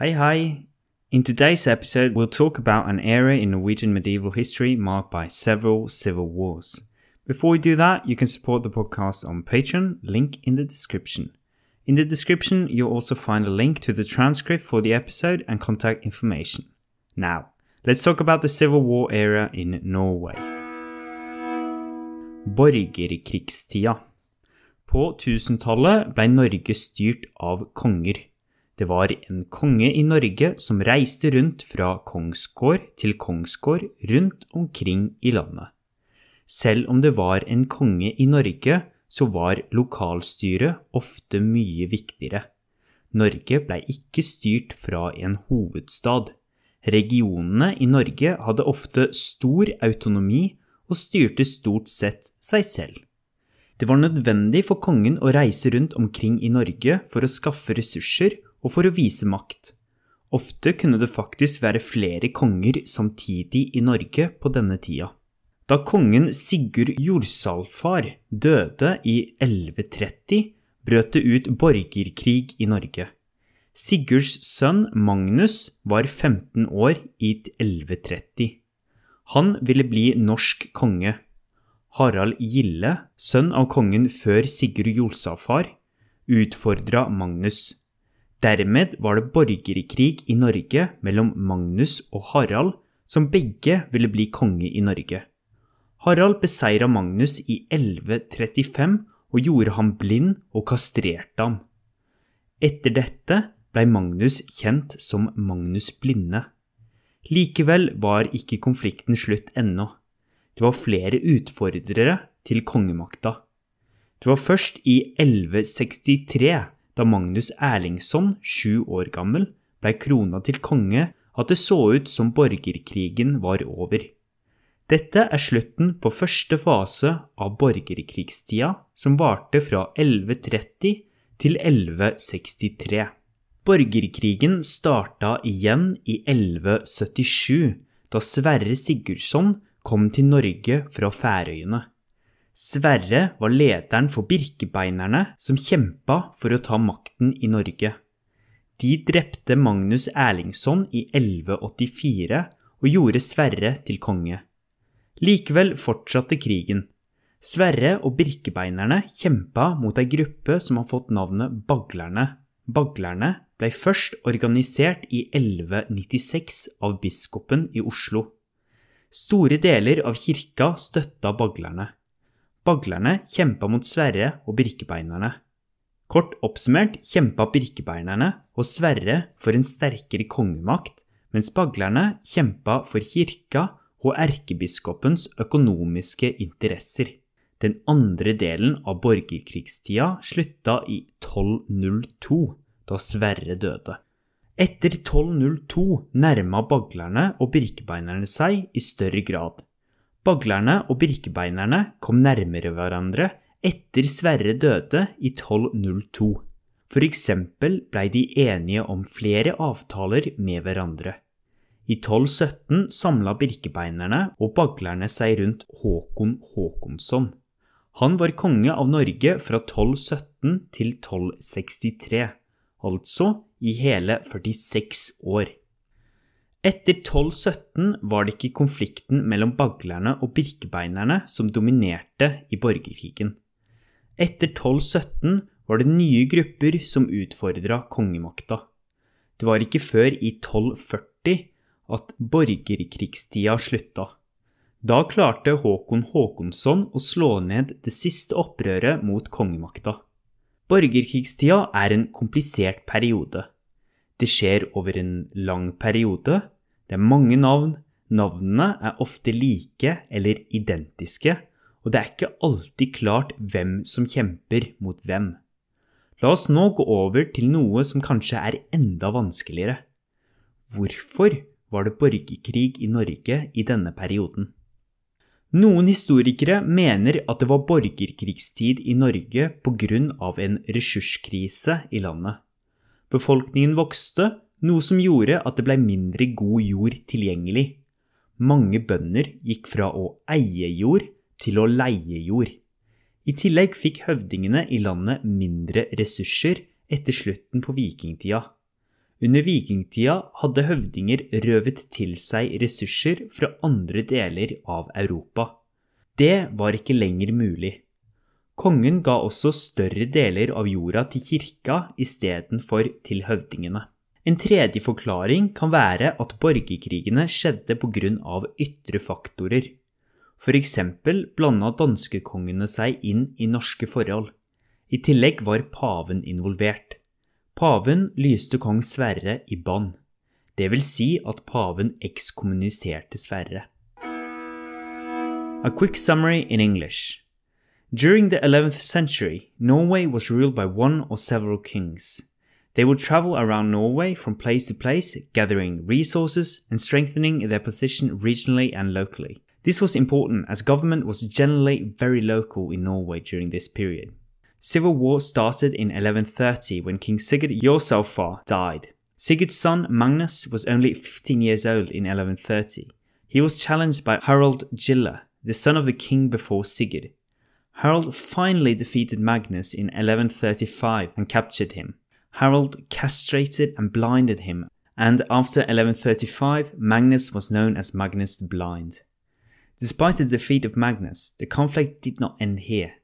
Hi, hi. In today's episode, we'll talk about an era in Norwegian medieval history marked by several civil wars. Before we do that, you can support the podcast on Patreon, link in the description. In the description, you'll also find a link to the transcript for the episode and contact information. Now, let's talk about the Civil War era in Norway. Borgerkrigstida. På 1000-tallet ble Norge styrt av konger. Det var en konge i Norge som reiste rundt fra kongsgård til kongsgård rundt omkring i landet. Selv om det var en konge i Norge, så var lokalstyret ofte mye viktigere. Norge blei ikke styrt fra en hovedstad. Regionene i Norge hadde ofte stor autonomi og styrte stort sett seg selv. Det var nødvendig for kongen å reise rundt omkring i Norge for å skaffe ressurser og for å vise makt. Ofte kunne det faktisk være flere konger samtidig i Norge på denne tida. Da kongen Sigurd Jorsalfar døde i 1130, brøt det ut borgerkrig i Norge. Sigurds sønn Magnus var 15 år i 1130. Han ville bli norsk konge. Harald Gille, sønn av kongen før Sigurd Jolsafar, utfordra Magnus. Dermed var det borgerkrig i Norge mellom Magnus og Harald, som begge ville bli konge i Norge. Harald beseira Magnus i 1135 og gjorde ham blind og kastrerte ham. Etter dette blei Magnus kjent som Magnus Blinde. Likevel var ikke konflikten slutt ennå. Det var flere utfordrere til kongemakta. Det var først i 1163 da Magnus Erlingsson, sju år gammel, blei krona til konge, at det så ut som borgerkrigen var over. Dette er slutten på første fase av borgerkrigstida, som varte fra 1130 til 1163. Borgerkrigen starta igjen i 1177, da Sverre Sigurdsson kom til Norge fra Færøyene. Sverre var lederen for birkebeinerne som kjempa for å ta makten i Norge. De drepte Magnus Erlingsson i 1184 og gjorde Sverre til konge. Likevel fortsatte krigen. Sverre og birkebeinerne kjempa mot ei gruppe som har fått navnet Baglerne. Baglerne ble først organisert i 1196 av biskopen i Oslo. Store deler av kirka støtta baglerne. Baglerne kjempa mot Sverre og birkebeinerne. Kort oppsummert kjempa birkebeinerne og Sverre for en sterkere kongemakt, mens baglerne kjempa for kirka og erkebiskopens økonomiske interesser. Den andre delen av borgerkrigstida slutta i 1202, da Sverre døde. Etter 1202 nærma baglerne og birkebeinerne seg i større grad. Baglerne og birkebeinerne kom nærmere hverandre etter Sverre døde i 1202. For eksempel blei de enige om flere avtaler med hverandre. I 1217 samla birkebeinerne og baglerne seg rundt Håkon Håkonsson. Han var konge av Norge fra 1217 til 1263, altså i hele 46 år. Etter 1217 var det ikke konflikten mellom baglerne og birkebeinerne som dominerte i borgerkrigen. Etter 1217 var det nye grupper som utfordra kongemakta. Det var ikke før i 1240 at borgerkrigstida slutta. Da klarte Håkon Håkonsson å slå ned det siste opprøret mot kongemakta. Borgerkrigstida er en komplisert periode. Det skjer over en lang periode. Det er mange navn. Navnene er ofte like eller identiske, og det er ikke alltid klart hvem som kjemper mot hvem. La oss nå gå over til noe som kanskje er enda vanskeligere. Hvorfor var det borgerkrig i Norge i denne perioden? Noen historikere mener at det var borgerkrigstid i Norge av en ressurskrise i landet. Befolkningen vokste, noe som gjorde at det blei mindre god jord tilgjengelig. Mange bønder gikk fra å eie jord til å leie jord. I tillegg fikk høvdingene i landet mindre ressurser etter slutten på vikingtida. Under vikingtida hadde høvdinger røvet til seg ressurser fra andre deler av Europa. Det var ikke lenger mulig. Kongen ga også større deler av jorda til kirka istedenfor til høvdingene. En tredje forklaring kan være at borgerkrigene skjedde pga. ytre faktorer. Eksempel blanda danskekongene seg inn i norske forhold. I tillegg var paven involvert. Paven lyste kong Sverre i bann. Det vil si at paven ekskommuniserte Sverre. A quick summary in English. During the 11th century, Norway was ruled by one or several kings. They would travel around Norway from place to place, gathering resources and strengthening their position regionally and locally. This was important as government was generally very local in Norway during this period. Civil war started in 1130 when King Sigurd Jorsalfar died. Sigurd's son Magnus was only 15 years old in 1130. He was challenged by Harald Gille, the son of the king before Sigurd. Harald finally defeated Magnus in 1135 and captured him. Harald castrated and blinded him, and after 1135, Magnus was known as Magnus the Blind. Despite the defeat of Magnus, the conflict did not end here.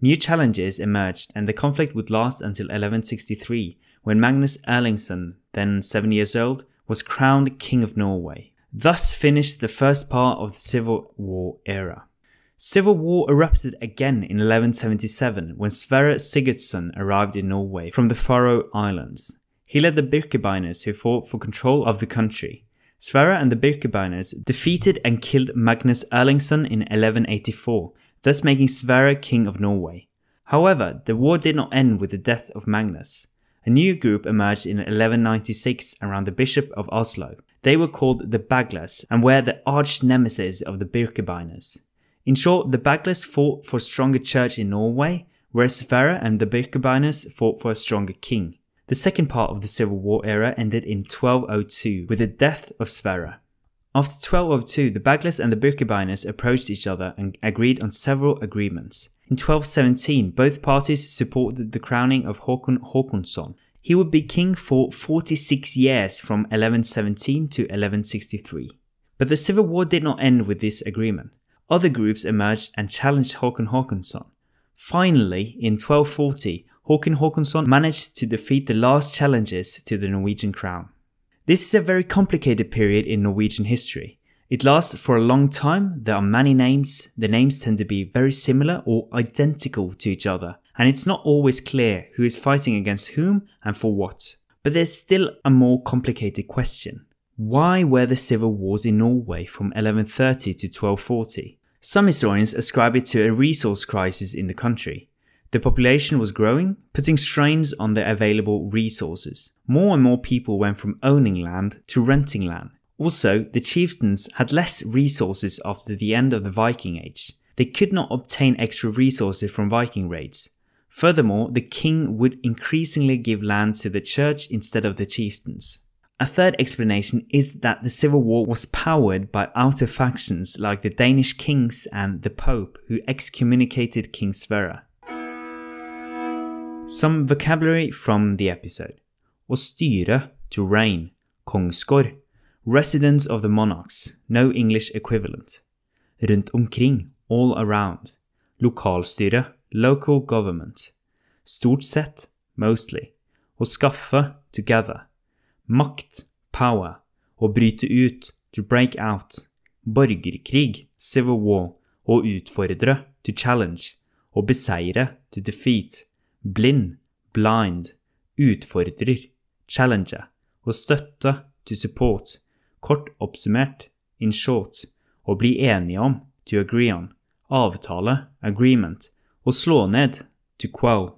New challenges emerged, and the conflict would last until 1163, when Magnus Erlingsson, then seven years old, was crowned King of Norway. Thus finished the first part of the Civil War era. Civil war erupted again in 1177 when Sverre Sigurdsson arrived in Norway from the Faroe Islands. He led the Birkebeiners who fought for control of the country. Sverre and the Birkebeiners defeated and killed Magnus Erlingsson in 1184, thus making Sverre king of Norway. However, the war did not end with the death of Magnus. A new group emerged in 1196 around the Bishop of Oslo. They were called the Baglas and were the arch nemesis of the Birkebeiners. In short, the Baglas fought for a stronger church in Norway, whereas Sverre and the Birkebeiners fought for a stronger king. The second part of the Civil War era ended in 1202 with the death of Sverre. After 1202, the Baglas and the Birkebeiners approached each other and agreed on several agreements. In 1217, both parties supported the crowning of Håkon Håkonsson. He would be king for 46 years from 1117 to 1163. But the civil war did not end with this agreement. Other groups emerged and challenged Håkon Håkonsson. Finally, in 1240, Håkon Håkonsson managed to defeat the last challengers to the Norwegian crown. This is a very complicated period in Norwegian history. It lasts for a long time, there are many names, the names tend to be very similar or identical to each other, and it's not always clear who is fighting against whom and for what. But there's still a more complicated question. Why were the civil wars in Norway from 1130 to 1240? Some historians ascribe it to a resource crisis in the country. The population was growing, putting strains on the available resources. More and more people went from owning land to renting land. Also, the chieftains had less resources after the end of the Viking Age. They could not obtain extra resources from Viking raids. Furthermore, the king would increasingly give land to the church instead of the chieftains. A third explanation is that the civil war was powered by outer factions like the Danish kings and the Pope, who excommunicated King Sverre. Some vocabulary from the episode. Å styre, to reign. kongskor, Residence of the monarchs. No English equivalent. Rundt omkring, all around. Lokalstyre, local government. Stort sett, mostly. Å skaffe, together. Makt, power. Å bryte ut, to break out. Borgerkrig, civil war. Å utfordre, to challenge. Å beseire, to defeat blind, blind, utfordrer, challenger, å støtte, to support, kort oppsummert, in short, å bli enige om, to agree on, avtale, agreement, å slå ned, to quell,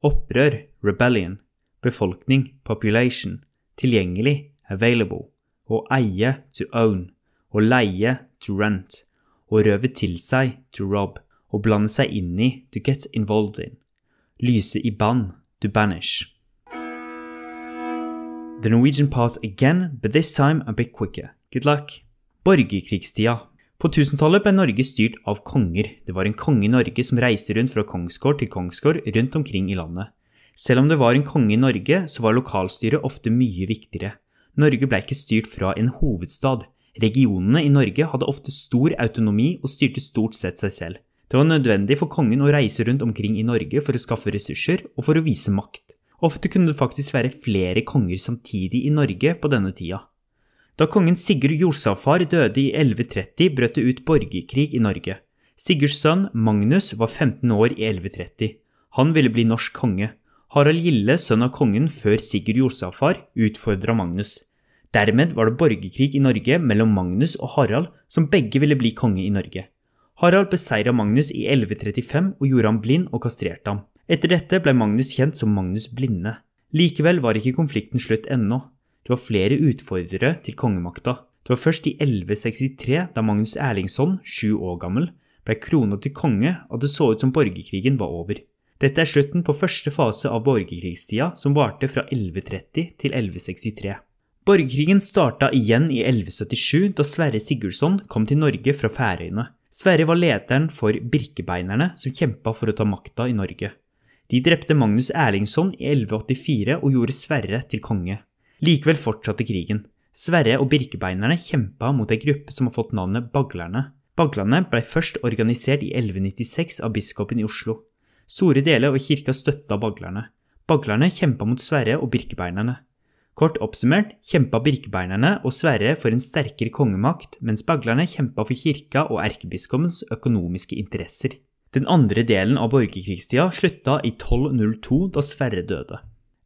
opprør, rebellion, befolkning, population, tilgjengelig, available, å eie, to own, å leie, to rent, å røve til seg, to rob, å blande seg inn i, to get involved in. Lyse i bann, to banish. The Norwegian passed again, but this time a bit quicker. Good luck. Borgerkrigstida. På 1000-tallet ble Norge styrt av konger. Det var en konge i Norge som reiste rundt fra kongsgård til kongsgård rundt omkring i landet. Selv om det var en konge i Norge, så var lokalstyret ofte mye viktigere. Norge ble ikke styrt fra en hovedstad. Regionene i Norge hadde ofte stor autonomi og styrte stort sett seg selv. Det var nødvendig for kongen å reise rundt omkring i Norge for å skaffe ressurser og for å vise makt. Ofte kunne det faktisk være flere konger samtidig i Norge på denne tida. Da kongen Sigurd Jorsafar døde i 1130, brøt det ut borgerkrig i Norge. Sigurds sønn Magnus var 15 år i 1130. Han ville bli norsk konge. Harald Gille, sønn av kongen før Sigurd Josafar, utfordra Magnus. Dermed var det borgerkrig i Norge mellom Magnus og Harald, som begge ville bli konge i Norge. Harald beseira Magnus i 1135 og gjorde ham blind og kastrerte ham. Etter dette ble Magnus kjent som Magnus Blinde. Likevel var ikke konflikten slutt ennå. Det var flere utfordrere til kongemakta. Det var først i 1163, da Magnus Erlingsson, sju år gammel, ble krona til konge, at det så ut som borgerkrigen var over. Dette er slutten på første fase av borgerkrigstida, som varte fra 1130 til 1163. Borgerkrigen starta igjen i 1177, da Sverre Sigurdsson kom til Norge fra Færøyene. Sverre var lederen for birkebeinerne som kjempa for å ta makta i Norge. De drepte Magnus Erlingsson i 1184 og gjorde Sverre til konge. Likevel fortsatte krigen. Sverre og birkebeinerne kjempa mot ei gruppe som har fått navnet Baglerne. Baglerne blei først organisert i 1196 av biskopen i Oslo. Store deler av kirka støtta baglerne. Baglerne kjempa mot Sverre og birkebeinerne. Kort oppsummert kjempa birkebeinerne og Sverre for en sterkere kongemakt, mens baglerne kjempa for kirka og erkebiskopens økonomiske interesser. Den andre delen av borgerkrigstida slutta i 1202 da Sverre døde.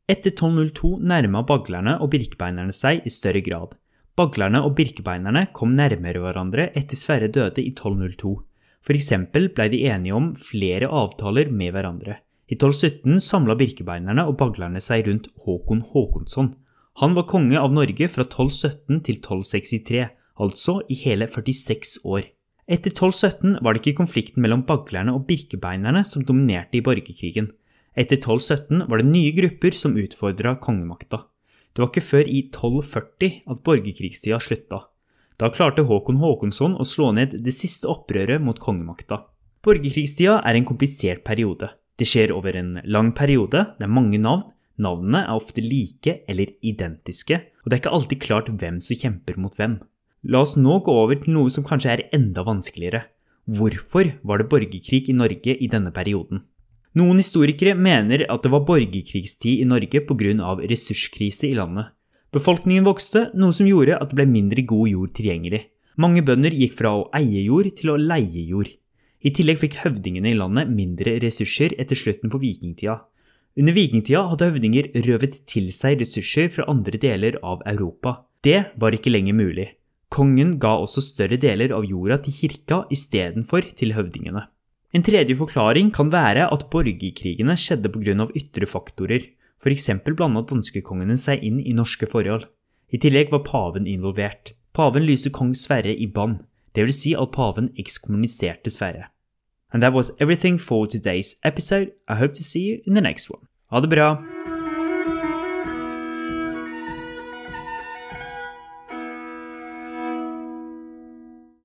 Etter 1202 nærma baglerne og birkebeinerne seg i større grad. Baglerne og birkebeinerne kom nærmere hverandre etter Sverre døde i 1202. For eksempel blei de enige om flere avtaler med hverandre. I 1217 samla birkebeinerne og baglerne seg rundt Håkon Håkonsson. Han var konge av Norge fra 1217 til 1263, altså i hele 46 år. Etter 1217 var det ikke konflikten mellom baglerne og birkebeinerne som dominerte i borgerkrigen. Etter 1217 var det nye grupper som utfordra kongemakta. Det var ikke før i 1240 at borgerkrigstida slutta. Da klarte Håkon Håkonsson å slå ned det siste opprøret mot kongemakta. Borgerkrigstida er en komplisert periode. Det skjer over en lang periode, det er mange navn, navnene er ofte like eller identiske, og det er ikke alltid klart hvem som kjemper mot hvem. La oss nå gå over til noe som kanskje er enda vanskeligere. Hvorfor var det borgerkrig i Norge i denne perioden? Noen historikere mener at det var borgerkrigstid i Norge pga. ressurskrise i landet. Befolkningen vokste, noe som gjorde at det ble mindre god jord tilgjengelig. Mange bønder gikk fra å eie jord til å leie jord. I tillegg fikk høvdingene i landet mindre ressurser etter slutten på vikingtida. Under vikingtida hadde høvdinger røvet til seg ressurser fra andre deler av Europa. Det var ikke lenger mulig. Kongen ga også større deler av jorda til kirka istedenfor til høvdingene. En tredje forklaring kan være at borgerkrigene skjedde pga. ytre faktorer. For eksempel blanda danskekongene seg inn i norske forhold. I tillegg var paven involvert. Paven lyste kong Sverre i bann, vil si at paven ekskommuniserte Sverre. And that was everything for today's episode. I hope to see you in the next one. Ha det bra!